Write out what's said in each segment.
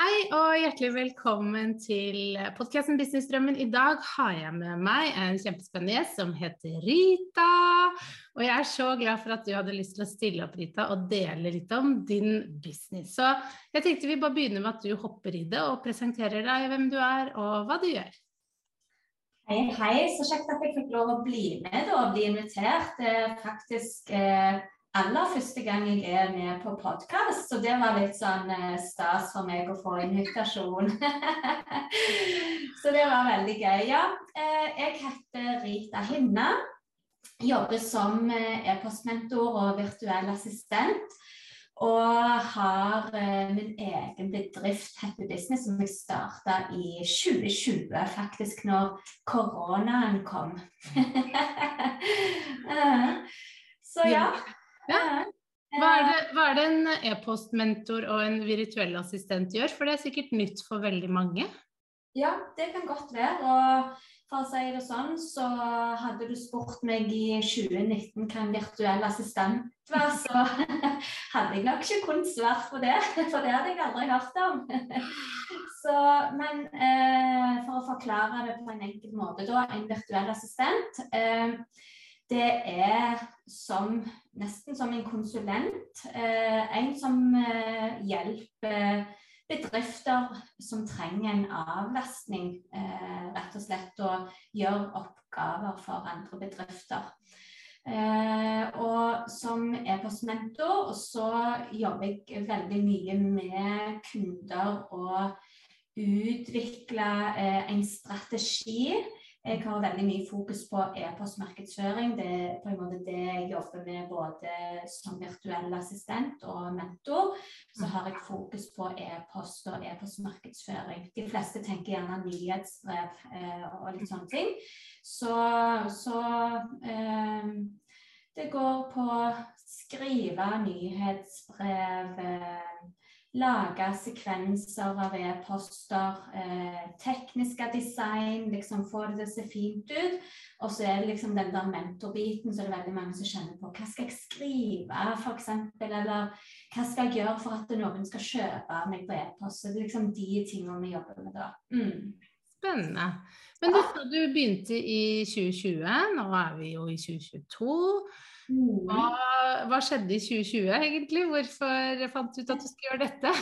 Hei og hjertelig velkommen til podkasten Businessdrømmen. I dag har jeg med meg en kjempespennende gjest som heter Rita. Og jeg er så glad for at du hadde lyst til å stille opp, Rita, og dele litt om din business. Så jeg tenkte vi bare begynner med at du hopper i det og presenterer deg hvem du er og hva du gjør. Hei, hei. Så kjekt at jeg fikk lov å bli med og bli invitert. Det er faktisk eh, aller første gang jeg er med på podkast, så det var litt sånn eh, stas for meg å få invitasjon. så det var veldig gøy. Ja, eh, jeg heter Rita Hinna. Jobber som eh, e-postmentor og virtuell assistent. Og har min egen bedrift, Happy Business, som jeg starta i 2020, faktisk når koronaen kom. Så ja. Ja. Hva, er det, hva er det en e-postmentor og en virtuell assistent gjør? For det er sikkert nytt for veldig mange? Ja, det kan godt være. Og for å si det sånn, så hadde du spurt meg i 2019 hva en virtuell assistent var, så hadde jeg nok ikke kunnet svare på det, for det hadde jeg aldri hørt om. Så, men eh, for å forklare det på en enkel måte, da, en virtuell assistent eh, det er som, nesten som en konsulent. Eh, en som eh, hjelper bedrifter som trenger en avlastning, eh, rett og slett, og gjør oppgaver for andre bedrifter. Og som e-postmentor så jobber jeg veldig mye med kunder og utvikle en strategi jeg har veldig mye fokus på e-postmarkedsføring. Det er på en måte det jeg jobber med både som virtuell assistent og mentor. Så har jeg fokus på e-post og e-postmarkedsføring. De fleste tenker gjerne nyhetsbrev eh, og litt sånne ting. Så, så eh, det går på skrive nyhetsbrev. Lage sekvenser av e-poster, eh, tekniske design, liksom få det til å se fint ut. Og så er det liksom den der mentorbiten, så er det veldig mange som kjenner på hva skal jeg skrive, f.eks., eller hva skal jeg gjøre for at noen skal kjøpe meg på e-post. Det er liksom de tingene vi jobber med da. Mm. Spennende. Men du, du begynte i 2020, nå er vi jo i 2022. Hva, hva, skjedde i 2020 egentlig? Hvorfor fant du ut at du skulle gjøre dette?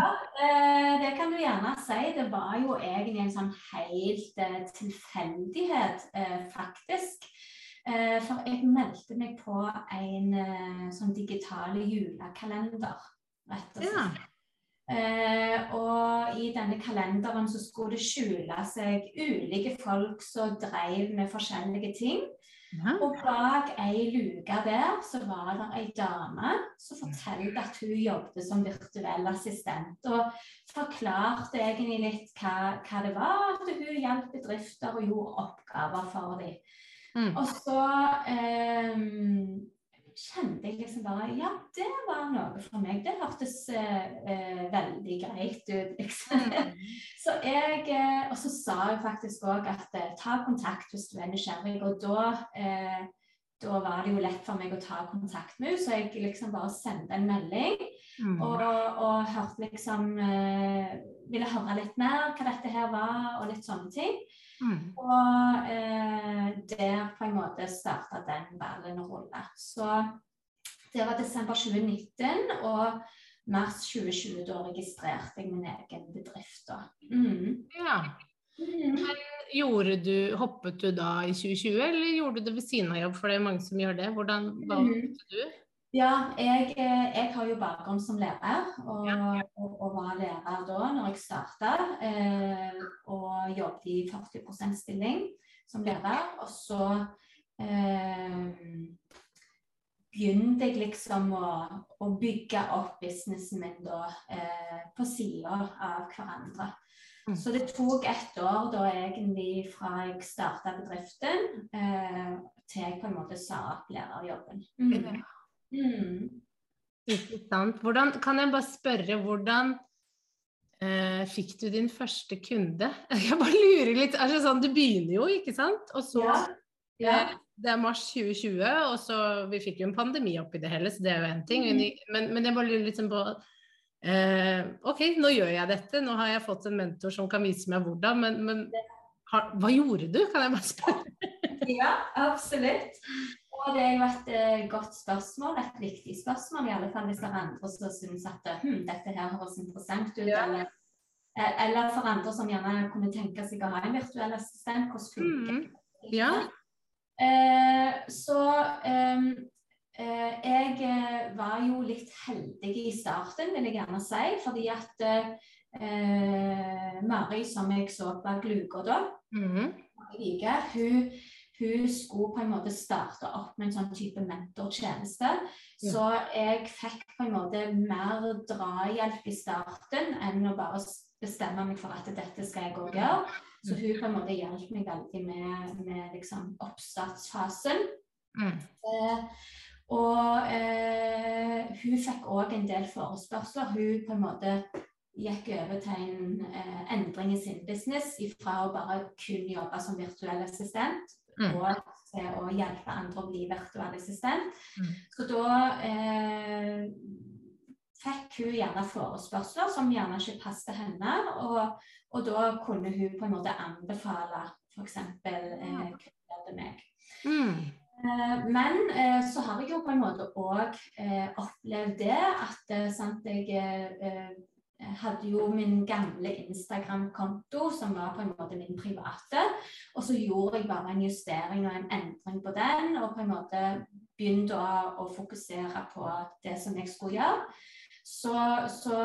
ja, eh, Det kan du gjerne si. Det var jo egentlig en sånn helt eh, tilfeldighet, eh, faktisk. For jeg meldte meg på en sånn digital julekalender, rett og slett. Ja. Eh, og i denne kalenderen så skulle det skjule seg ulike folk som drev med forskjellige ting. Ja. Og bak ei luke der så var det ei dame som fortalte at hun jobbet som virtuell assistent. Og forklarte egentlig litt hva, hva det var, at hun hjalp bedrifter og gjorde oppgaver for dem. Mm. Og så eh, kjente jeg liksom bare Ja, det var noe for meg. Det hørtes eh, eh veldig greit ut, liksom. Mm. så jeg eh, Og så sa jeg faktisk òg at eh, ta kontakt hvis du er nysgjerrig. Og da eh, da var det jo lett for meg å ta kontakt med henne, så jeg liksom bare sendte en melding. Mm. Og, og, hørte liksom Ville høre litt mer hva dette her var, og litt sånne ting. Mm. Og eh, der på en måte starta den ballen å rulle. Så det var desember 2019, og mars 2020 da registrerte jeg min egen bedrift. Mm. Ja. Mm. Gjorde du, hoppet du da i 2020, eller gjorde du det ved siden av jobb? For det er mange som gjør det. Hvordan valgte hoppet du? Ja, jeg, eh, jeg har jo bakgrunn som lærer, og, Ja. Og, og var lærer da når jeg starta. Eh, og jobbet i 40 %-stilling som lærer. Og så eh, begynte jeg liksom å, å bygge opp businessen min da eh, på sida av hverandre. Mm. Så det tok ett år da egentlig fra jeg starta bedriften eh, til jeg på en måte sa opp lærerjobben. Mm. Mm. Ikke sant. Hvordan, kan jeg bare spørre, hvordan eh, fikk du din første kunde? Jeg bare lurer litt. Altså, sånn, du begynner jo, ikke sant? Og så Ja. Ja. eh, Det er mars 2020, og så Vi fikk jo en pandemi oppi det hele, så det er jo én ting. Mhm. Men, men jeg bare lurer litt sånn på eh, OK, nå gjør jeg dette. Nå har jeg fått en mentor som kan vise meg hvordan, men, men hva gjorde du? Kan jeg bare spørre? Ja, absolutt. Og det er jo et godt spørsmål, et viktig spørsmål, i alle fall hvis det er andre som syns at hm, dette her høres interessant ut. Ja. Eller, eh, eller for andre som gjerne kunne tenke seg å ha en virtuell assistent. Hvordan funker mm. Ja. Eh, så ehm, eh, jeg eh, var jo litt heldig i starten, vil jeg gjerne si. Fordi at eh, Mari, som jeg så var gluka da, mm. Hun, hun skulle på en måte starte opp med en sånn type mentortjeneste. Så jeg fikk på en måte mer drahjelp i starten enn å bare bestemme meg for at dette skal jeg òg gjøre. Så hun på en måte hjalp meg veldig med, med liksom oppstartsfasen. Mm. Eh, og eh, hun fikk òg en del forespørsler. Hun på en måte gikk over til en eh, endring i sin business fra å bare kun jobbe som virtuell assistent Mm. og til å hjelpe andre å bli virtuell assistent. Mm. Så da eh, fikk hun gjerne forespørsler som gjerne ikke passet henne, og, og da kunne hun på en måte anbefale f.eks. Eh, kunder til meg. Mm. Eh, Men eh, så har jeg jo på en måte òg eh, opplevd det at eh, sant, jeg eh, eh, hadde jo min gamle Instagram-konto, som var på en måte min private. Og så gjorde jeg bare en justering og en endring på den, og på en måte begynte å, å fokusere på det som jeg skulle gjøre. Så, så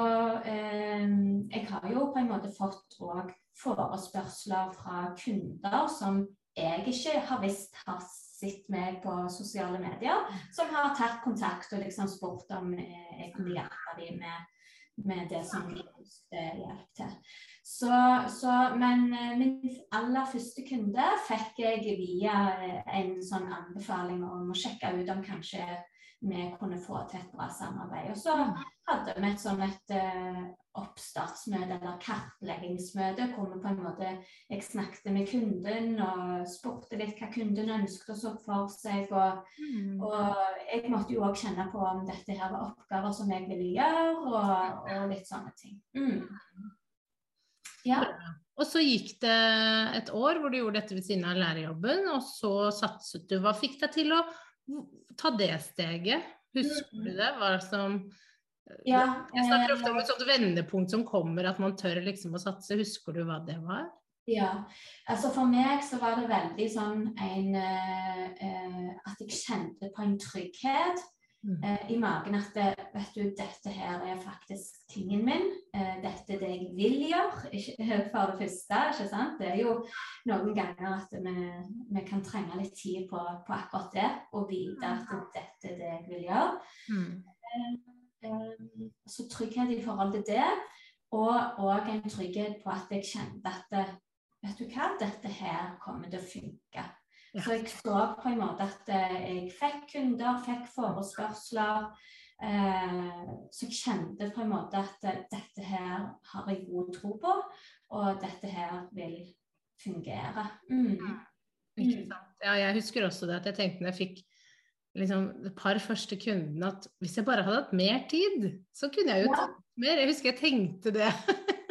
eh, jeg har jo på en måte fått òg forespørsler fra kunder som jeg ikke har visst har sett meg på sosiale medier, som har tatt kontakt og liksom spurt om eh, jeg kunne hjelpe dem med, med det som ønsket hjelp til. Så, så, men eh, min aller første kunde fikk jeg via eh, en sånn anbefaling om å sjekke ut om kanskje vi kunne få til et bra samarbeid. Og så hadde vi et sånn et eh, oppstartsmøte eller kartleggingsmøte hvor vi på en måte jeg snakket med kunden og spurte litt hva kunden ønsket og så for seg. Og, Mm. og jeg måtte jo òg kjenne på om dette her var oppgaver som jeg ville gjøre, og, og litt sånne ting. Mm. Ja. Og så gikk det et år hvor du gjorde dette ved siden av lærerjobben, og så satset du. Hva fikk deg til å ta det steget? Husker du det? Hva som ja Jeg snakker ofte eh, om et sånt vendepunkt som kommer, at man tør liksom å satse. Husker du hva det var? Ja, altså for meg så var det veldig sånn en eh, eh, At jeg kjente på en trygghet Mm. Eh, i magen at det, vet du, dette her er faktisk tingen min. Eh, dette er det jeg vil gjøre, ikke, for det første. ikke sant? Det er jo noen ganger at vi, vi kan trenge litt tid på, på akkurat det, og vite at dette er det jeg vil gjøre. Mm. Eh, så trygghet i forhold til det, og òg en trygghet på at jeg kjente at eh, vet du hva, dette her kommer til å funke. Så jeg så på en måte at eh, jeg fikk kunder, fikk forespørsler. Eh, så jeg kjente på en måte at eh, dette her har jeg god tro på, og dette her vil fungere. Mm. Ikke sant? Ja, jeg husker også det at jeg tenkte når jeg fikk liksom, et par første kundene at hvis jeg bare hadde hatt mer tid, så kunne jeg jo tatt mer. Jeg husker jeg tenkte det.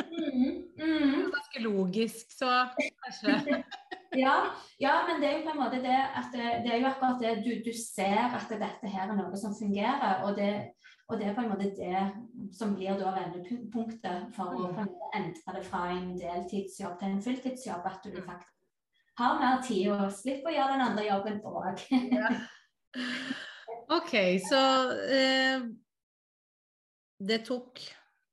Mm. Mm. Ganske logisk, så kanskje ja, ja, men det er jo på en måte det at det, er jo akkurat det du, du, ser at dette her er noe som fungerer. Og det, og det er på en måte det som blir da vendepunktet for å mm. endre det fra en deltidsjobb til en fulltidsjobb. At du faktisk har mer tid og slipper å gjøre den andre jobben òg. ja. OK, så eh, det tok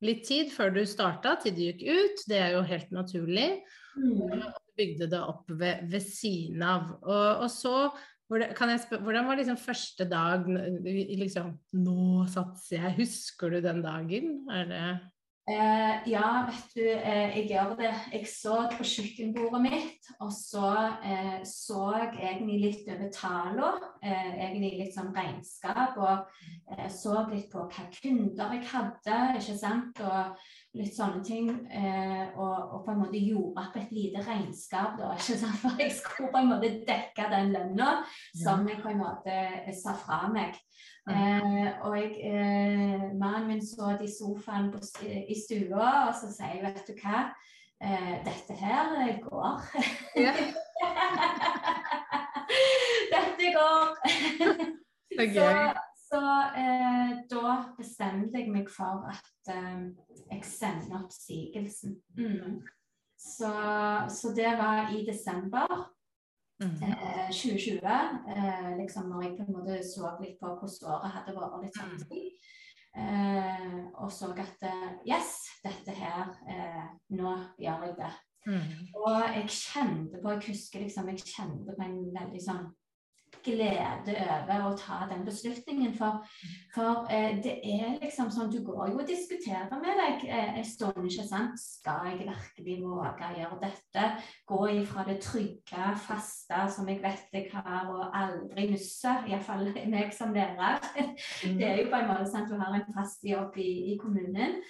litt tid før du starta, til du gikk ut. Det er jo helt naturlig. Mm. Du bygde det opp ved, ved siden av. Og, og så spør, hvordan var liksom første dag liksom, Nå satser jeg. Husker du den dagen? Er det Eh, ja, vet du, eh, jeg gjør det. Jeg så på kjøkkenbordet mitt, og så eh, så jeg egentlig litt over tallene. Eh, egentlig litt sånn regnskap, og eh, så litt på hva kunder jeg hadde, ikke sant, og litt sånne ting. Eh, og, og, på en måte gjorde opp et lite regnskap, da, ikke sant, for jeg skulle på en måte dekke den lønna som jeg på en måte sa fra meg. Eh, og jeg, eh, mannen min så i sofaen på, i stua, og så sier jeg, vet du hva, eh, dette her går. Ja. dette går. Det er. Så, så eh, da bestemte jeg meg for at eh, jeg sender oppsigelsen. Mm. Så, så det var i desember. Mm. Eh, 2020, eh, liksom når jeg på en måte så litt på hvordan året hadde vært litt sånn mm. eh, og så at eh, Yes, dette her eh, Nå gjør jeg det. Mm. Og jeg kjente på Jeg husker liksom jeg kjente på en veldig sånn glede over å ta den beslutningen. For, for eh, det er liksom sånn Du går jo og diskuterer med deg eh, en stund, ikke sant. Skal jeg virkelig våge å gjøre dette? Gå ifra det trygge, faste som jeg vet jeg har, og aldri misse. Iallfall meg som lærer. Det er jo på en måte sant, du har en fast jobb i, i kommunen,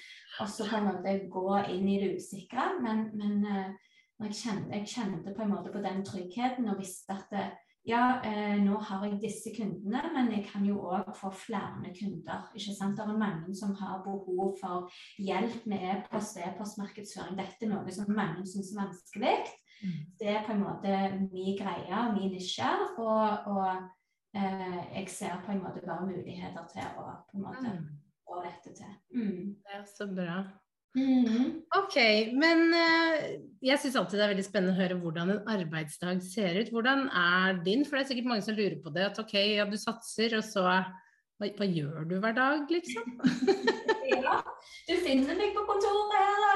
og så på en måte gå inn i det usikre. Men, men eh, jeg, kjente, jeg kjente på en måte på den tryggheten og visste at det, ja, eh, nå har jeg disse kundene, men jeg kan jo òg få flere kunder. ikke sant? Det er mange som har behov for hjelp med e-post og e-postmarkedsføring. Dette er noe som mange syns er vanskelig. Mm. Det er på en måte min greie, min nisje. Og, og eh, jeg ser på en måte bare muligheter til å på en måte mm. få dette til. Mm. Det er så bra. Mm. Ok, men uh, jeg syns alltid det er veldig spennende å høre hvordan en arbeidsdag ser ut. Hvordan er din? For det er sikkert mange som lurer på det. At ok, ja, du satser, og så hva, hva gjør du hver dag, liksom? ja, du finner meg på kontoret her,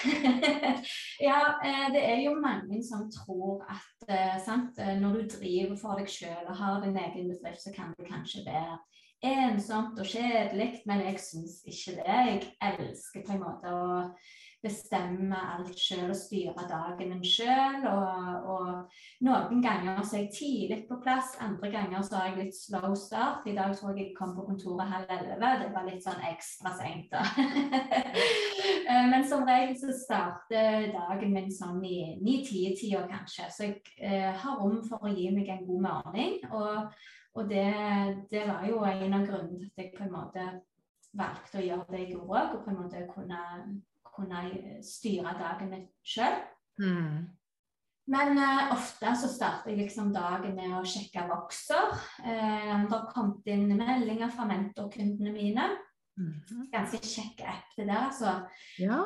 ja, eh, det er jo mange som tror at eh, sant, når du driver for deg sjøl og har din egen bedrift, så kan du kanskje være ensomt og kjedelig, men jeg syns ikke det. Jeg elsker på en måte å bestemme alt sjøl og styre dagen min sjøl. Og, og, noen ganger så er jeg tidlig på plass, andre ganger så har jeg litt slow start. I dag tror jeg jeg kom på kontoret halv elleve. Det var litt sånn ekstra seint, da. Men som regel så starter dagen min sånn i ni-ti-tida kanskje. Så jeg eh, har rom for å gi meg en god morgen. og og det, det, var jo en av grunnene til at jeg på en måte valgte å gjøre det jeg gjorde, og på en måte kunne, kunne styre dagen min sjøl. Mm. Men uh, ofte så starter jeg liksom dagen med å sjekke vokser. Uh, det har kommet inn meldinger fra mentorkundene mine. Mm. Ganske kjekk app det der, altså. Ja.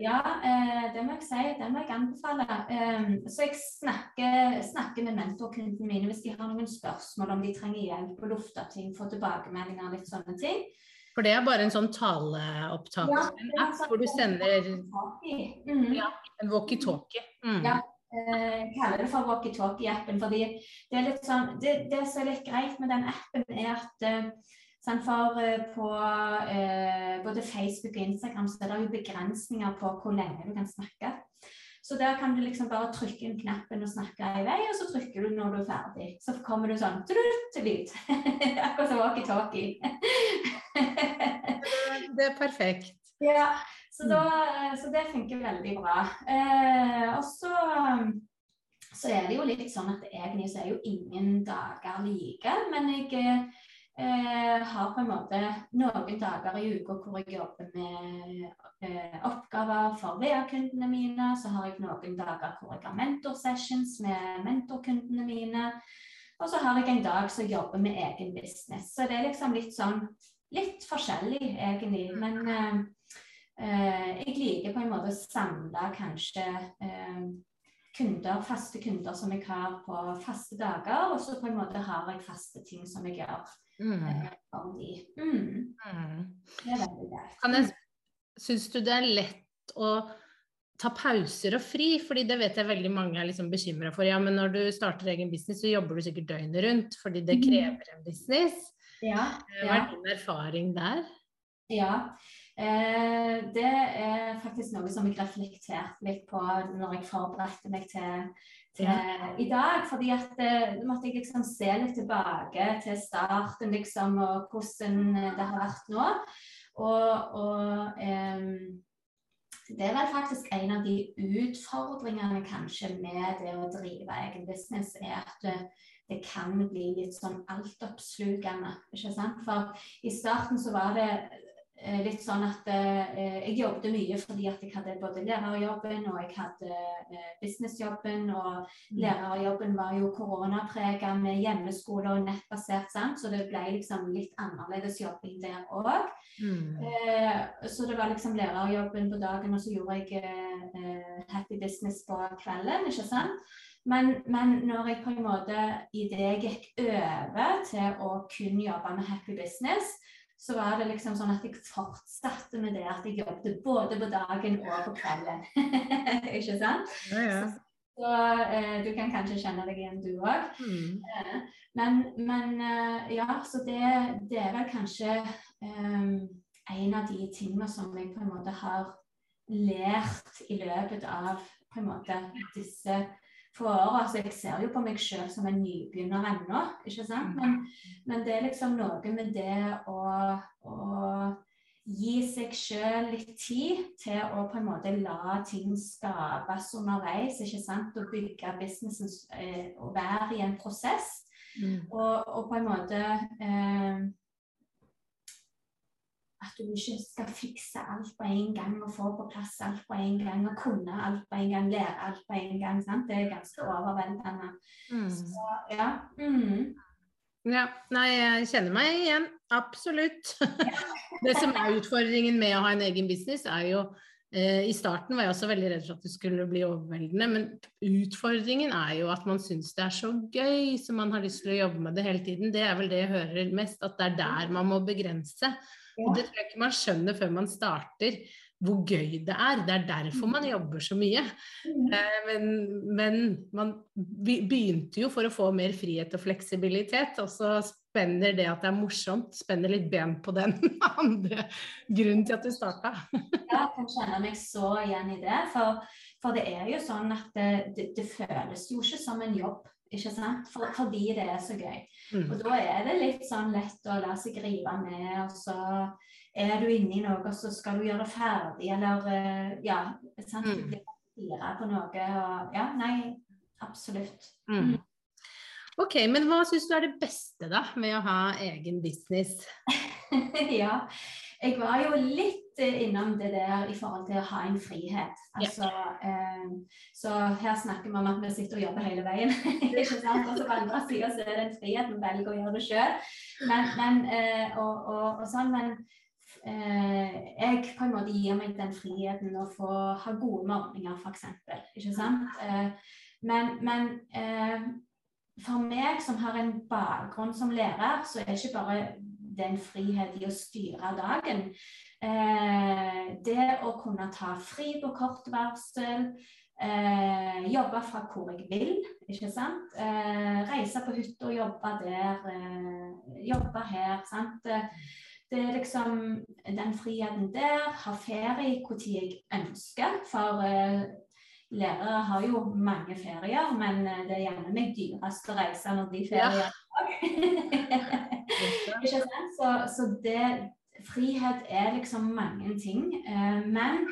Ja, eh, det må jeg si. Det må jeg anbefale. Ehm, så jeg snakker, snakker med mentorkundene mine hvis de har noen spørsmål, om de trenger hjelp på lufta ting, få tilbakemeldinger, litt sånne ting. For det er bare en sånn taleopptak, ja, en app sånn hvor du sender mm. ja, en walkietalkie. Mm. Ja, eh, jeg kaller det for walkietalkie-appen. fordi det er litt sånn, det, det som er litt greit med den appen, er at eh, for eh, på eh, både Facebook og Instagram så er det jo begrensninger på hvor lenge du kan snakke. Så der kan du liksom bare trykke inn knappen og snakke i vei, og så trykker du når du er ferdig. Så kommer du sånn trutt-lyd. Akkurat som walkietalkie. det er perfekt. Ja, så, da, så det funker veldig bra. Eh, og så, så er det jo litt sånn at egentlig så er jo ingen dager like, men jeg Eh, har på en måte noen dager i uka hvor jeg jobber med eh, oppgaver for VR-kundene mine. Så har jeg noen dager hvor jeg har mentorsessions med mentorkundene mine. Og så har jeg en dag som jobber med egen business. Så det er liksom litt sånn litt forskjellig, egentlig. Men eh, eh jeg liker på en måte å samle kanskje eh, kunder, faste kunder som jeg har på faste dager, og så på en måte har jeg faste ting som jeg gjør Mm. Mm. Er veldig greit. Syns du det er lett å ta pauser og fri? Fordi det vet jeg veldig mange er liksom bekymra for. Ja, men når du starter egen business, så jobber du sikkert døgnet rundt fordi det mm. krever en business. Ja, ja. Hva er din erfaring der? Ja, eh, det er faktisk noe som jeg reflekterte litt på når jeg forberedte meg til til i dag. fordi at eh, nå måtte jeg liksom se litt tilbake til starten, liksom, og hvordan det har vært nå. Og, og eh, det er vel faktisk en av de utfordringene kanskje med det å drive egen business, er at det, kan bli litt sånn altoppslukende. ikke sant? For i starten så var det Eh, litt sånn at eh, jeg jobbet mye fordi at jeg hadde både lærerjobben og jeg hadde eh, businessjobben. Og mm. lærerjobben var jo koronaprega med hjemmeskole og nettbasert, sant? så det ble liksom litt annerledes jobbing der òg. Mm. Eh, så det var liksom lærerjobben på dagen, og så gjorde jeg eh, happy business på kvelden, ikke sant. Men, men, når jeg på en måte idet jeg gikk over til å kun jobbe med happy business, så var det liksom sånn at jeg fortsatte med det at jeg jobbet både på dagen og på kvelden. ikke sant? Ja, ja. Så, så eh, du kan kanskje kjenne deg igjen, du òg. Mm. Eh, men, men eh, ja, så det, det, er vel kanskje eh, en av de tingene som jeg på en måte har lært i løpet av på en måte disse for. Altså, jeg ser jo på meg sjøl som en nybegynner ennå, ikke sant. Mm. Men, men, det er liksom noe med det å, å gi seg sjøl litt tid til å på en måte la ting skapes underveis, ikke sant. Og bygge businessen eh, og være i en prosess. Mm. Og, og, på en måte eh, at du ikke skal fikse alt på en gang og få på plass alt på en gang og kunne alt på en gang, lære alt på en gang. Sant? Det er ganske overveldende. Mm. Så ja. Mm. Ja, nei, jeg kjenner meg igjen. Absolutt. det som er utfordringen med å ha en egen business, er jo eh, I starten var jeg også veldig redd for at det skulle bli overveldende, men utfordringen er jo at man syns det er så gøy, så man har lyst til å jobbe med det hele tiden. Det er vel det jeg hører mest, at det er der man må begrense. Og det tror jeg ikke man skjønner før man starter hvor gøy det er. Det er derfor man jobber så mye. Mm. Eh, men, men, man begynte jo for å få mer frihet og fleksibilitet, og så spenner det at det er morsomt, spenner litt ben på den andre grunnen til at du starta. ja, jeg kan kjenne meg så igjen i det. For, for det er jo sånn at det, det, det føles jo ikke som en jobb. Ikke sant? For, fordi det er så gøy. Mm. Og da er det litt sånn lett å la seg rive med, og så er du inne i noe, og så skal du gjøre det ferdig, eller uh, Ja, sant? Mm. Du blir på noe, og Ja, nei, absolutt. Mm. Ok, men hva syns du er det beste da med å ha egen business? ja, jeg var jo litt eh, innom det der i forhold til å ha en frihet. Altså, yeah. eh, så her snakker vi om at vi sitter og jobber hele veien. ikke sant? Og så på andre sida så er det en frihet, vi velger å gjøre det sjøl. Men, men, eh, og, og, og, sånn, men eh, jeg på en måte gir meg den friheten å få ha gode morgener, f.eks. Ikke sant? Eh, men, men eh, for meg som har en bakgrunn som lærer, så er det ikke bare den frihet i å styre dagen. Eh, det å kunne ta fri på kort varsel, eh, jobbe fra hvor jeg vil, ikke sant. Eh, reise på hytta og jobbe der, eh, jobbe her. sant. Det er liksom den friheten der. Ha ferie når jeg ønsker. For eh, lærere har jo mange ferier, men eh, det er gjerne meg dyrest å reise når de ferier ja. Ikke sant? Så, så det Frihet er liksom mange ting. Eh, men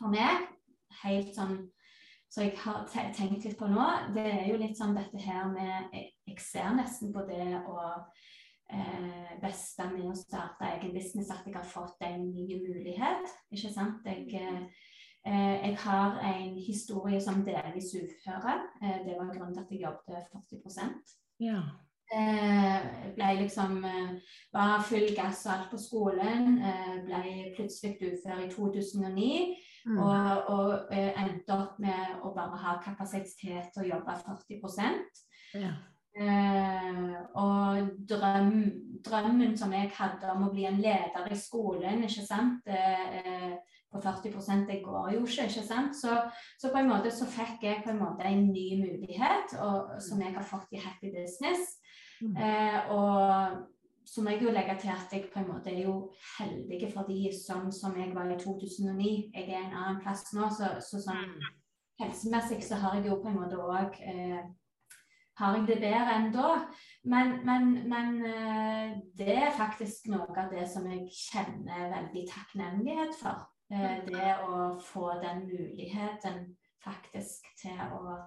for meg, helt sånn så jeg har tenkt litt på nå, det er jo litt sånn dette her med Jeg ser nesten på det å eh, beste med å starte egen business at jeg har fått en ny mulighet. Ikke sant? Jeg, eh, jeg har en historie som delvis uføre. Eh, det var grunnen til at jeg jobbet 40 Ja. Eh, ble liksom eh, Var full gass og alt på skolen. Eh, ble plutselig ufør i 2009. Mm. Og, og eh, endte opp med å bare ha kapasitet til å jobbe 40 ja. Eh, og drøm, drømmen som jeg hadde om å bli en leder i skolen, ikke sant eh, på 40 det går jo ikke, ikke sant. Så, så, på en måte så fikk jeg på en måte en ny mulighet og, som jeg har fått i Happy Business. Mm. Eh, og så må jeg jo legge til at jeg på en måte er jo heldig fordi sånn som jeg var i 2009, jeg er en annen plass nå, så, så sånn helsemessig så har jeg jo på en måte òg eh, har jeg det bedre enn da. Men, men, men eh, det er faktisk noe av det som jeg kjenner veldig takknemlighet for. Eh, det å få den muligheten faktisk til å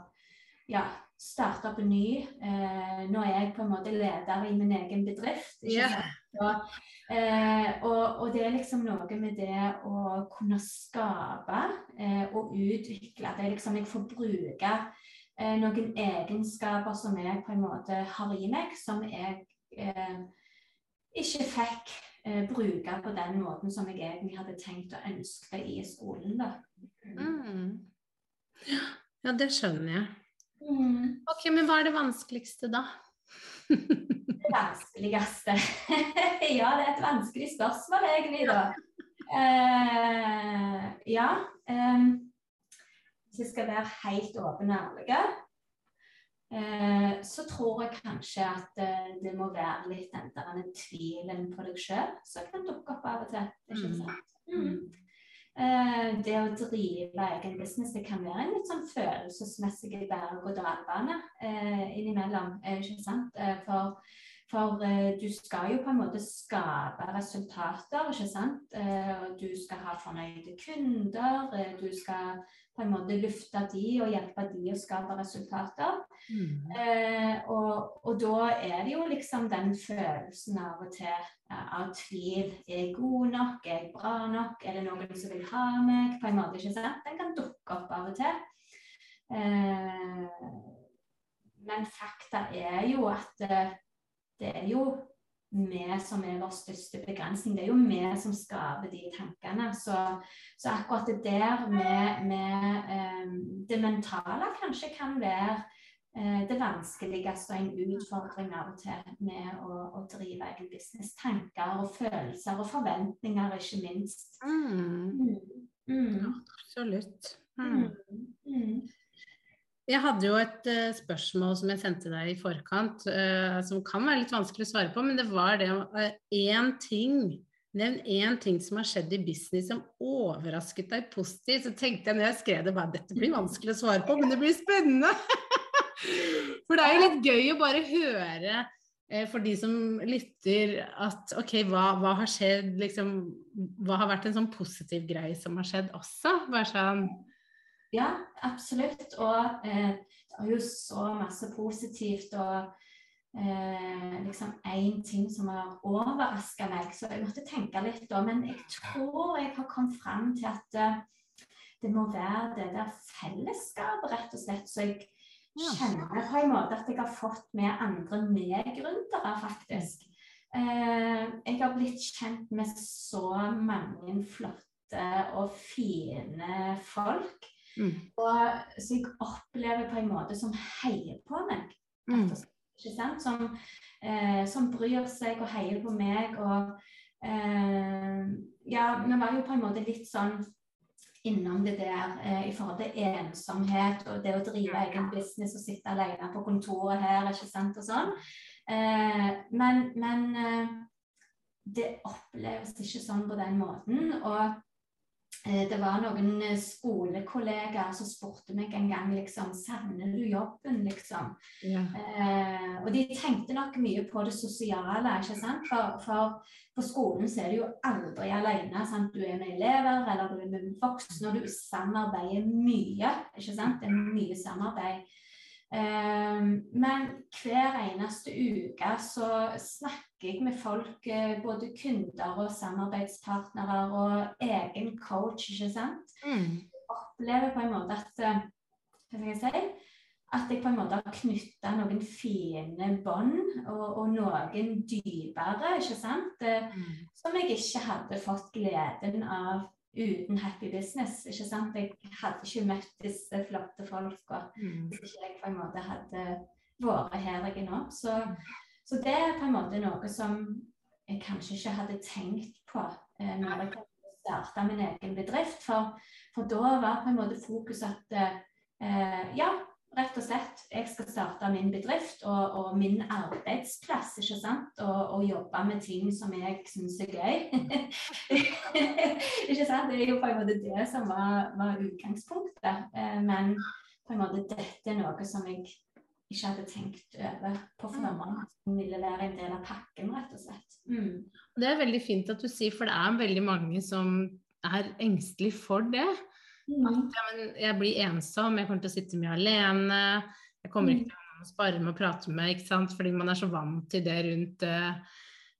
ja, starte opp en ny. Eh, nå er jeg på en måte leder i min egen bedrift. Yeah. Og, eh, og, og det er liksom noe med det å kunne skape eh, og utvikle. Det er liksom jeg får bruke eh, noen egenskaper som jeg på en måte har i meg, som jeg eh, ikke fikk bruke på den måten som jeg egentlig hadde tenkt og ønsket i skolen. da. Mm. Ja, det skjønner jeg. Mm. Ok, men hva er det vanskeligste da? Det vanskeligste Ja, det er et vanskelig spørsmål egentlig, da. Uh, ja. Um, hvis jeg skal være helt åpen og ærlig, eh, så tror jeg kanskje at eh, det må være litt den der tvilen på deg sjøl som kan dukke opp av og til. Ikke Mm. sant? Mm. Eh, det å drive egen business det kan være en litt sånn følelsesmessig berg-og-dal-bane eh, innimellom. eh, ikke sant? For for du skal jo på en måte skape resultater, ikke sant. Du skal ha fornøyde kunder. du skal på en måte løfte de og hjelpe de å skape resultater. Mm. Eh, og, og da er det jo liksom den følelsen av og til av tvil. Er jeg god nok? Er jeg bra nok? Er det noen som vil ha meg? På en måte, ikke sant? Den kan dukke opp av og til. Eh, men fakta er jo at eh, det er jo vi som er vår største begrensning. Det er jo vi som skaper de tankene. Så, så akkurat det der med, med eh, det mentale kanskje kan være eh, det vanskeligste og en utfordring av og til med å, å drive egen business. Tanker og følelser og forventninger, ikke minst. Mm. Mm. Mm. Absolutt. Mm. Jeg hadde jo et uh, spørsmål som jeg sendte deg i forkant, uh, som kan være litt vanskelig å svare på, men det var det om én ting Nevn én ting som har skjedd i business som overrasket deg positivt. Så tenkte jeg når jeg skrev det, bare dette blir vanskelig å svare på, men det blir spennende! For det er jo litt gøy å bare høre for de som lytter at ok, hva, hva har skjedd, liksom Hva har vært en sånn positiv greie som har skjedd også? Bare sånn Ja, absolutt. Og eh, det er jo så masse positivt. Og eh, liksom én ting som har overraska meg, så jeg måtte tenke litt da. Men jeg tror jeg har kommet fram til at eh, det må være det der fellesskapet, rett og slett. Så jeg kjenner på en måte at jeg har fått med andre medgründere, faktisk. Eh, jeg har blitt kjent med så mange flotte og fine folk. Mm, Og, så jeg opplever på en måte som heier på meg. mm, Ikke sant? Som, eh, som bryr seg og heier på meg. Og eh, ja, vi var jo på en måte litt sånn innom det der eh, i forhold til ensomhet og det å drive egen business og sitte alene på kontoret her, ikke sant, og sånn. Eh, men men eh, det oppleves ikke sånn på den måten. Og det var noen eh, skolekollegaer som spurte meg en gang liksom Savner du jobben, liksom? ja. Eh, og de tenkte nok mye på det sosiale, ikke sant? For, for på skolen så er du jo aldri alene. Sant? Du er med elever eller du er med voksne, og du samarbeider mye. ikke sant? Det er mye samarbeid. Eh, men hver eneste uke så snakker jeg med folk, eh, både kunder og samarbeidspartnere og egen coach, ikke sant. Mm. Opplever på en måte at eh, Hva skal jeg si? At jeg på en måte har knytta noen fine bånd, og, og, noen dypere, ikke sant. Mm. Som jeg ikke hadde fått gleden av uten happy business. ikke sant? Jeg hadde ikke møtt disse flotte folka mm. hvis ikke jeg på en måte hadde vært her jeg er nå. Så, så, det er på en måte noe som jeg kanskje ikke hadde tenkt på eh, når jeg starta min egen bedrift. For, for, da var på en måte fokus at eh, ja, rett og slett. Jeg skal starte min bedrift og, og min arbeidsplass, ikke sant. Og, og, jobbe med ting som jeg syns er gøy. ikke sant. Det er jo på en måte det som var, var utgangspunktet. Eh, men på en måte dette er noe som jeg ikke hadde tenkt over på forhånd. Som ville være en del av pakken, rett og slett. Mm. Det er veldig fint at du sier, for det er veldig mange som er engstelig for det. Mm. Ja, jeg blir ensom, jeg kommer til å sitte mye alene. Jeg kommer ikke mm. til å ha noen å spare med og prate med, ikke sant? fordi man er så vant til det rundt uh,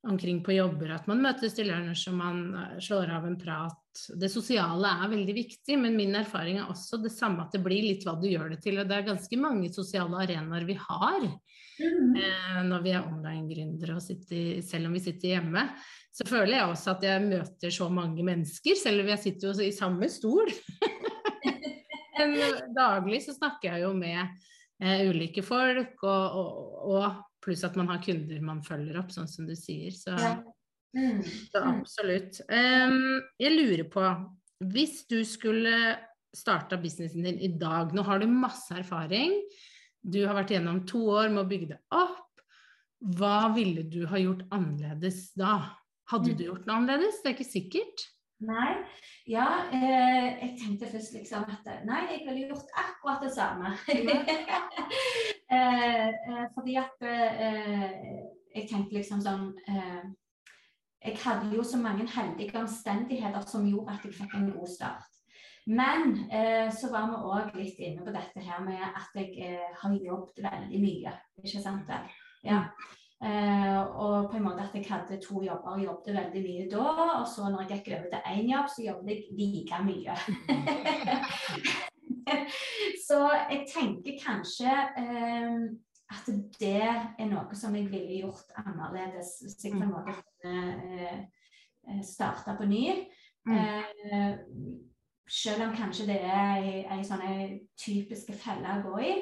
omkring på jobber at man møtes til lunsj og man uh, slår av en prat. Det sosiale er veldig viktig, men min erfaring er også det samme at det blir litt hva du gjør det til. Og det er ganske mange sosiale arenaer vi har mm. uh, når vi er online-gründere selv om vi sitter hjemme. Så føler jeg også at jeg møter så mange mennesker, selv om jeg sitter jo i samme stol. Men daglig så snakker jeg jo med eh, ulike folk, og, og, og, pluss at man har kunder man følger opp, sånn som du sier. Så, ja. mm. så absolutt. Um, jeg lurer på, hvis du skulle starta businessen din i dag, nå har du masse erfaring, du har vært gjennom to år med å bygge det opp, hva ville du ha gjort annerledes da? Hadde du mm. gjort noe annerledes? Det er ikke sikkert. Nei. Ja, eh, jeg tenkte først liksom at nei, jeg ville gjort akkurat det samme. eh, eh, fordi at eh, jeg tenkte liksom sånn eh, Jeg hadde jo så mange heldige omstendigheter som gjorde at jeg fikk en god start. Men eh, så var vi òg litt inne på dette her med at jeg har jobbet veldig mye. Ikke sant? Ja. Uh, og på en måte at jeg hadde to jobber og jobbet veldig mye da. Og så når jeg gikk over til én jobb, så jobbet jeg like mye. så jeg tenker kanskje eh, at det er noe som jeg ville gjort annerledes hvis jeg på en måte kunne uh, starte på ny. Eh, selv om kanskje det er ei sånn typisk felle å gå i.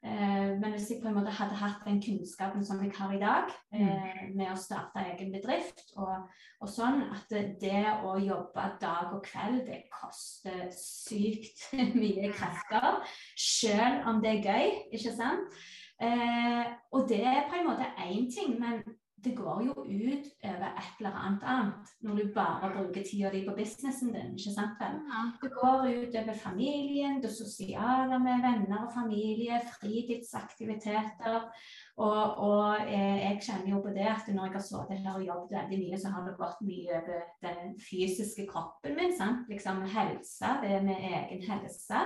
Eh, men hvis jeg på en måte hadde hatt den kunnskapen som jeg har i dag, mm. eh, med å starte egen bedrift og, og, sånn, at det å jobbe dag og kveld, det koster sykt mye krefter. Selv om det er gøy, ikke sant. Eh, og det er på en måte én ting, men det går jo ut over et eller annet annet når du bare bruker tida di på businessen din. ikke sant vel? Det går ut over familien, det sosiale med venner og familie, fritidsaktiviteter. Og, og eh, jeg kjenner jo på det at når jeg har sittet her og jobbet veldig mye, så har det gått mye over den fysiske kroppen min. sant? Liksom helse, det med egen helse.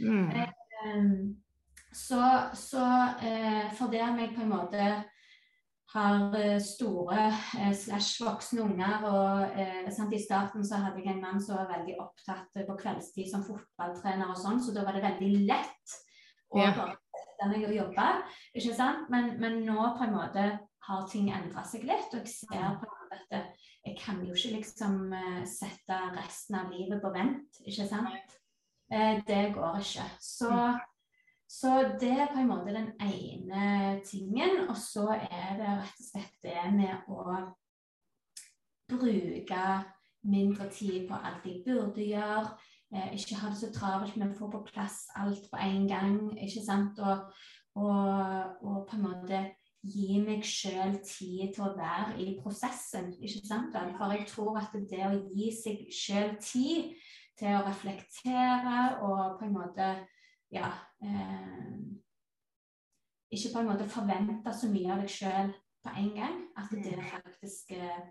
Mm. Eh, så, så eh, for det meg på en måte har eh, store eh, slash voksne unger. og eh, I starten så hadde jeg en mann som var veldig opptatt på kveldstid som fotballtrener, og sånn, så da var det veldig lett å ja. bare sette meg og jobbe. ikke sant? Men, men, nå på en måte har ting endra seg litt, og jeg ser på en måte at jeg kan jo ikke liksom sette resten av livet på vent, ikke sant? Det går ikke. Så mm. Så det er på en måte den ene tingen. Og så er det rett og slett det med å bruke mindre tid på alt jeg burde gjøre. Eh, ikke ha det så travelt med å få på plass alt på en gang. ikke sant? Og, og, og på en måte gi meg sjøl tid til å være i prosessen. ikke sant? For jeg tror at det å gi seg sjøl tid til å reflektere og på en måte ja eh, Ikke på en måte forvente så mye av deg sjøl på en gang. At det faktisk eh,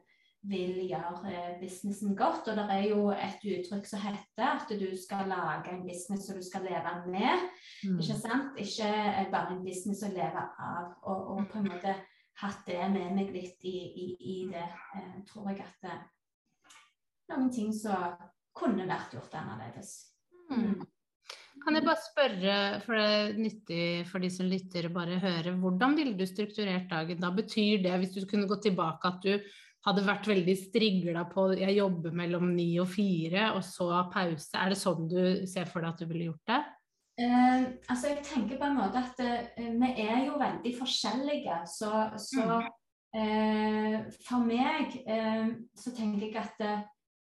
vil gjøre eh, businessen godt. Og det er jo et uttrykk som heter at du skal lage en business som du skal leve med. Mm. Ikke sant? Ikke bare en business å leve av. Og, og, på en måte hatt det med meg litt i, i, i det, eh, tror jeg at det, noen ting som kunne vært gjort annerledes. Mm. Kan jeg bare spørre, for det er nyttig for de som lytter, bare høre. Hvordan ville du strukturert dagen da? Betyr det, hvis du kunne gå tilbake, at du hadde vært veldig strigla på jeg jobber mellom ni og fire, og så pause? Er det sånn du ser for deg at du ville gjort det? Uh, altså jeg tenker på en måte at uh, vi er jo veldig forskjellige, så, så uh, for meg så tenker jeg at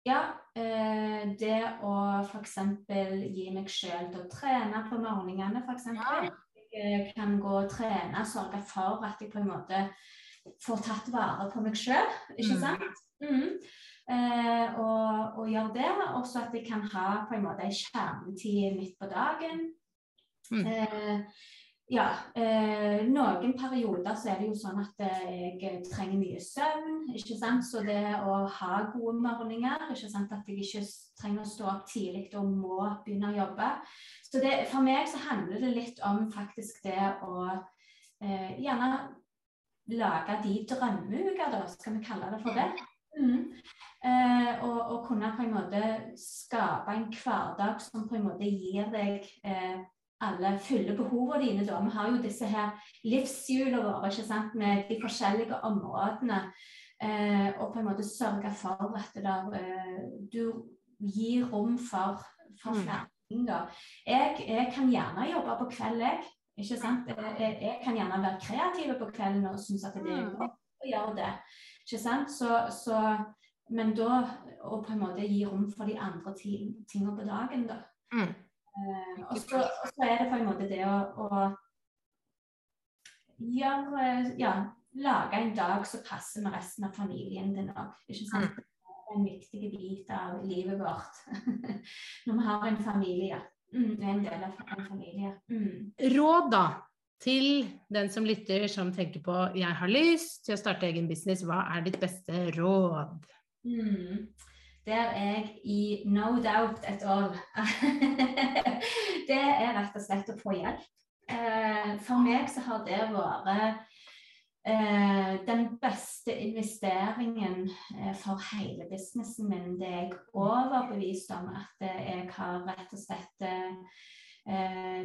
ja, eh, det å f.eks. gi meg sjøl til å trene på morgenene, f.eks. Ja. Jeg kan gå og trene, sørge for at jeg på en måte får tatt vare på meg sjøl, ikke mm. sant? Mm. Eh, og, og gjøre det. Også at jeg kan ha på en måte ei skjermtid midt på dagen. Mm. Eh, ja, eh, noen perioder så er det jo sånn at eh, jeg trenger mye søvn. ikke sant? Så det å ha gode morgener, ikke sant? at jeg ikke trenger å stå opp tidlig og må begynne å jobbe. Så det, for meg så handler det litt om faktisk det å eh, gjerne lage de drømmeuker, da, skal vi kalle det for det. Mm. Eh, og, og, kunne på en måte skape en hverdag som på en måte gir deg eh, alle fyller behovene dine. Da. Vi har jo disse her livshjulene våre ikke sant? med de forskjellige områdene. Eh, og på en måte sørge for at der, eh, du gir rom for, for mm. flere ting. Da. Jeg, jeg, kan gjerne jobbe på kveld, jeg. Ikke sant? Jeg, jeg kan gjerne være kreativ på kvelden og synes at det er mm. godt å gjøre det. Ikke sant? Så, så, men da å på en måte gi rom for de andre tingene på dagen, da. Mm. Eh, og, så, er det på en måte det å, å gjøre Ja, lage en dag som passer med resten av familien din òg. Ikke sant? Mm. Det er en viktig bit av livet vårt når vi har en familie. Mm, en del av en familie. Mm. Råd, da? Til den som lytter, som tenker på jeg har lyst til å starte egen business, hva er ditt beste råd? Mm der er jeg i no doubt at all. det er rett og slett å få hjelp. Eh, for meg så har det vært eh, den beste investeringen eh, for hele businessen min. Det er jeg overbevist om at jeg har rett og slett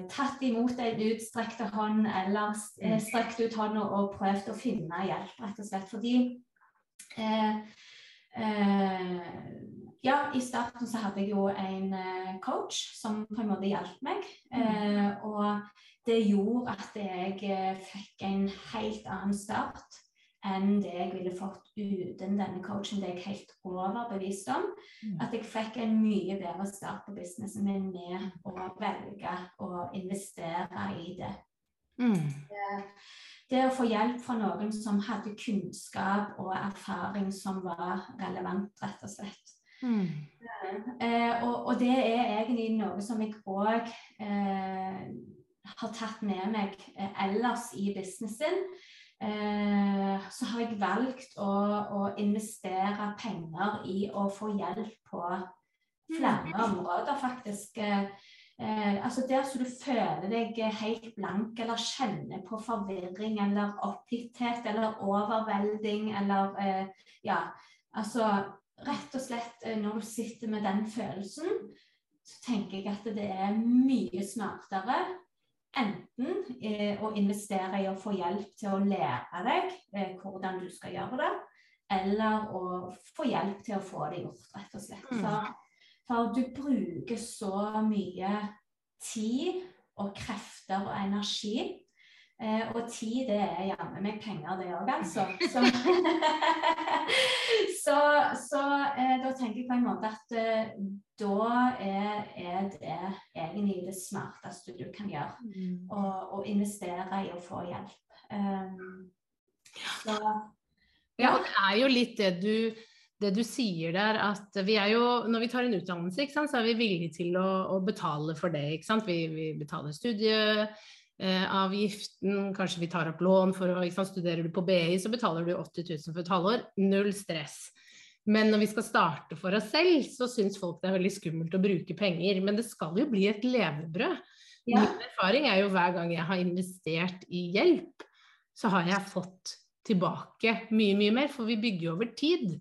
tatt imot en utstrekt hånd eller strekt ut hånda og prøvd å finne hjelp, rett og slett. Fordi eh, Eh, ja, i starten så hadde jeg jo en eh, coach som på en måte hjalp meg. Eh, og det gjorde at jeg fikk en helt annen start enn det jeg ville fått uten denne coachen. Det er jeg helt overbevist om. Mm. At jeg fikk en mye bedre start på businessen min med å velge å investere i det. Mm det å få hjelp fra noen som hadde kunnskap og erfaring som var relevant, rett og slett. Mm. Eh, og, og, det er egentlig noe som jeg òg eh, har tatt med meg eh, ellers i businessen. Eh, så har jeg valgt å, å, investere penger i å få hjelp på flere mm. områder, faktisk. Eh, Eh, altså Der som du føler deg helt blank eller kjenner på forvirring eller oppgitthet eller overvelding eller eh, Ja, altså rett og slett eh, når du sitter med den følelsen, så tenker jeg at det er mye smartere enten eh, å investere i å få hjelp til å lære deg eh, hvordan du skal gjøre det, eller å få hjelp til å få det gjort, rett og slett. Mm. For du bruker så mye tid og krefter og energi. Eh, og tid, det er jammen meg penger, det òg, altså. Så, så, så eh, da tenker jeg på en måte at eh, da er, er, det egentlig det smarteste du kan gjøre. Mm. Å investere i å få hjelp. Um, så, ja. ja, det er jo litt det du det du sier der, at vi er jo Når vi tar en utdannelse, sant, så er vi villige til å, å betale for det. Vi, vi, betaler studieavgiften, eh, kanskje vi tar opp lån for å sant, Studerer du på BI, så betaler du 80 000 for et halvår. Null stress. Men når vi skal starte for oss selv, så syns folk det er veldig skummelt å bruke penger. Men det skal jo bli et levebrød. Ja. Min erfaring er jo hver gang jeg har investert i hjelp, så har jeg fått tilbake mye, mye mer. For vi bygger jo over tid.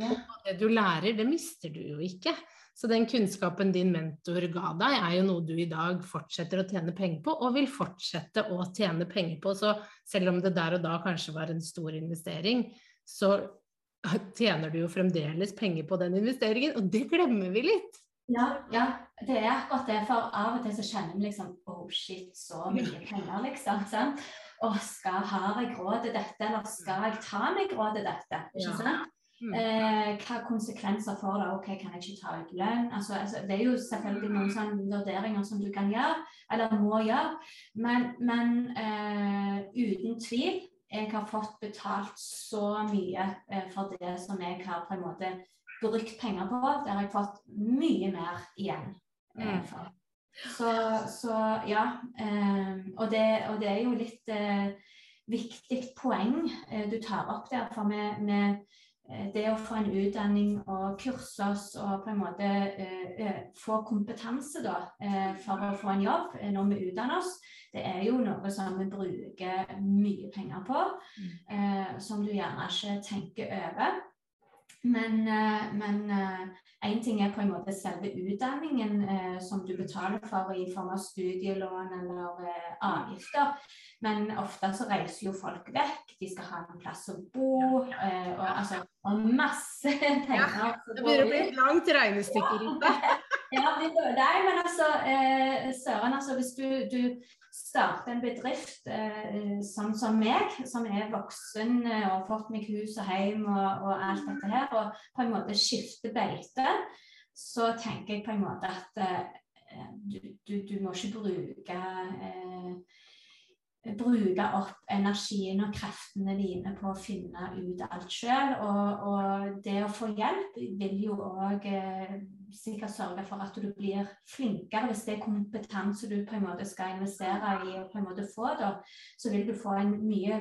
Ja. Og det du lærer, det mister du jo ikke. Så den kunnskapen din mentor ga deg, er jo noe du i dag fortsetter å tjene penger på, og vil fortsette å tjene penger på. Så selv om det der og da kanskje var en stor investering, så tjener du jo fremdeles penger på den investeringen, og det glemmer vi litt. Ja, ja, det er akkurat det. For av og til så kjenner vi liksom Oh shit, så mye penger, liksom. sant? Og skal, har jeg råd til dette, eller skal jeg ta meg råd til dette? ikke sant? Mm. Eh, hva konsekvenser får det? Ok, Kan jeg ikke ta ut lønn? Altså, altså, det er jo selvfølgelig noen sånne vurderinger som du kan gjøre, eller må gjøre. Men, men eh, uten tvil, jeg har fått betalt så mye eh, for det som jeg har på en måte brukt penger på. Der har jeg fått mye mer igjen eh, mm. for. Så, så ja. Eh, og det, og, det, er jo litt eh, viktig poeng du tar opp der. For med, Eh, det å få en utdanning og kurse oss og på en måte uh, få kompetanse da, uh, for å få en jobb når vi utdanner oss, det er jo noe som vi bruker mye penger på. Uh, som du gjerne ikke tenker over. Men, men en ting er på en måte selve utdanningen eh, som du betaler for i form av studielån eller eh, avgifter. Men ofte så reiser jo folk vekk, de skal ha en plass å bo, eh, og, altså, og masse penger. Ja, det begynner å bli et langt regnestykke rundt det. ja, nei, men altså, eh, Søren, altså hvis du, du starte en bedrift eh, sånn som meg, som er voksen eh, og har fått meg hus og hjem og, og, alt dette her, og på en måte skifte beite, så tenker jeg på en måte at eh, du, du, du, må ikke bruke eh, bruke opp energien og kreftene dine på å finne ut alt sjøl. Og, og, det å få hjelp vil jo òg sikkert sørge for at du blir flinkere. Hvis det er kompetanse du på en måte skal investere i og på en måte få, da, så vil du få en mye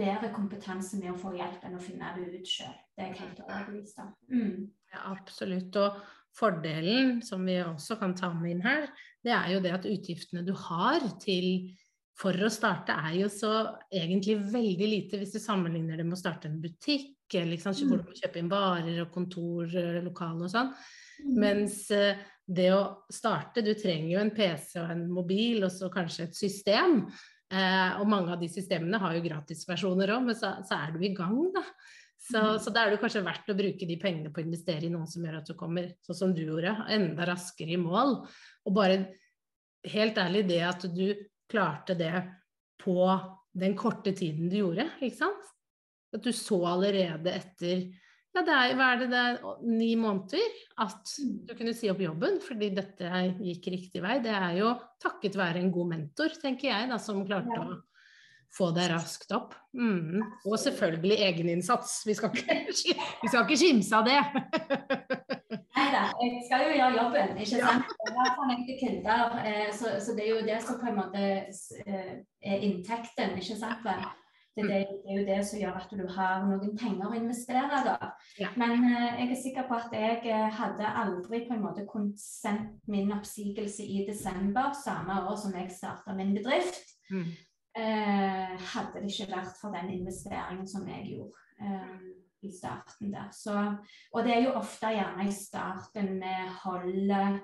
bedre kompetanse med å få hjelp enn å finne det ut sjøl. Det er jeg helt overbevist om. Mm. Ja, absolutt. Og fordelen, som vi også kan ta med inn her, det er jo det at utgiftene du har til for å starte er jo så egentlig veldig lite hvis du sammenligner det med å starte en butikk, eller liksom, hvor du må kjøpe inn varer og kontor, eh, lokale og sånn. Mm. Mens uh, det å starte Du trenger jo en PC og en mobil og så kanskje et system. Uh, og mange av de systemene har jo gratisversjoner òg, men så, så, er du i gang, da. Så, mm. så da er det kanskje verdt å bruke de pengene på å investere i noen som gjør at du kommer, sånn som du gjorde, enda raskere i mål. Og bare helt ærlig det at du klarte det på den korte tiden du gjorde, ikke sant? At du så allerede etter ja, det er, hva er det, det er ni måneder at du kunne si opp jobben fordi dette gikk riktig vei. Det er jo takket være en god mentor, tenker jeg, da, som klarte ja. å få deg raskt opp. Mm. Og selvfølgelig egeninnsats. Vi skal ikke, vi skal ikke kimse av det. Nei da, jeg skal jo gjøre jobben, ikke sant. Jeg har fornekte kunder, eh, så, så, det er jo det som på en måte eh, er inntekten, ikke sant. Det, det, det, er jo det som gjør at du har noen penger å investere, da. Ja. Men eh, jeg er sikker på at jeg hadde aldri på en måte kunnet sendt min oppsigelse i desember, samme år som jeg starta min bedrift. Mm. Eh, hadde det ikke vært for den investeringen som jeg gjorde. Eh, i starten der. Så, og det er jo ofte gjerne i starten vi holder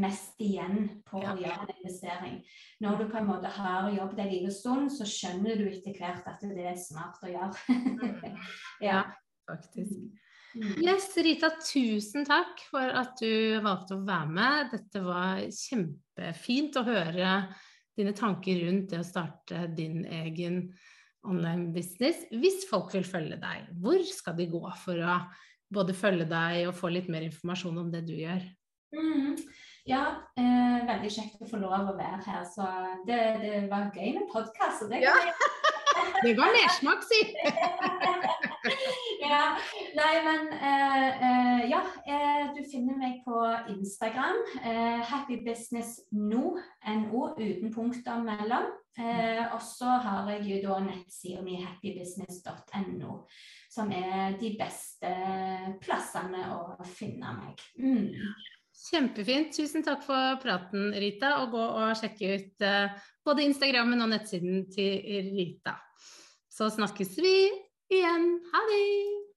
mest igjen på ja. å gjøre en investering. Når du på en måte har jobbet en liten stund, så skjønner du etter hvert at det er smart å gjøre. Mm. ja. ja, faktisk. Mm. Yes, Rita, tusen takk for at du valgte å være med. Dette var kjempefint å høre dine tanker rundt det å starte din egen online business. Hvis folk vil følge deg, hvor skal de gå for å både følge deg og få litt mer informasjon om det du gjør? Mm. Ja, eh, veldig kjekt å få lov å være her. Så det, det var gøy med podkast. Det, ja. det var nedsmak, si! ja. Nei, men eh, eh, ja. Eh, du finner meg på Instagram. Eh, Happy Business No, NO, uten punkter mellom. Eh, og så har jeg jo da nettsida mi happybusiness.no. Som er de beste plassene å finne meg. Mm. Kjempefint. Tusen takk for praten, Rita. Og gå og sjekke ut uh, både Instagrammen og nettsiden til Rita. Så snakkes vi igjen. Ha det!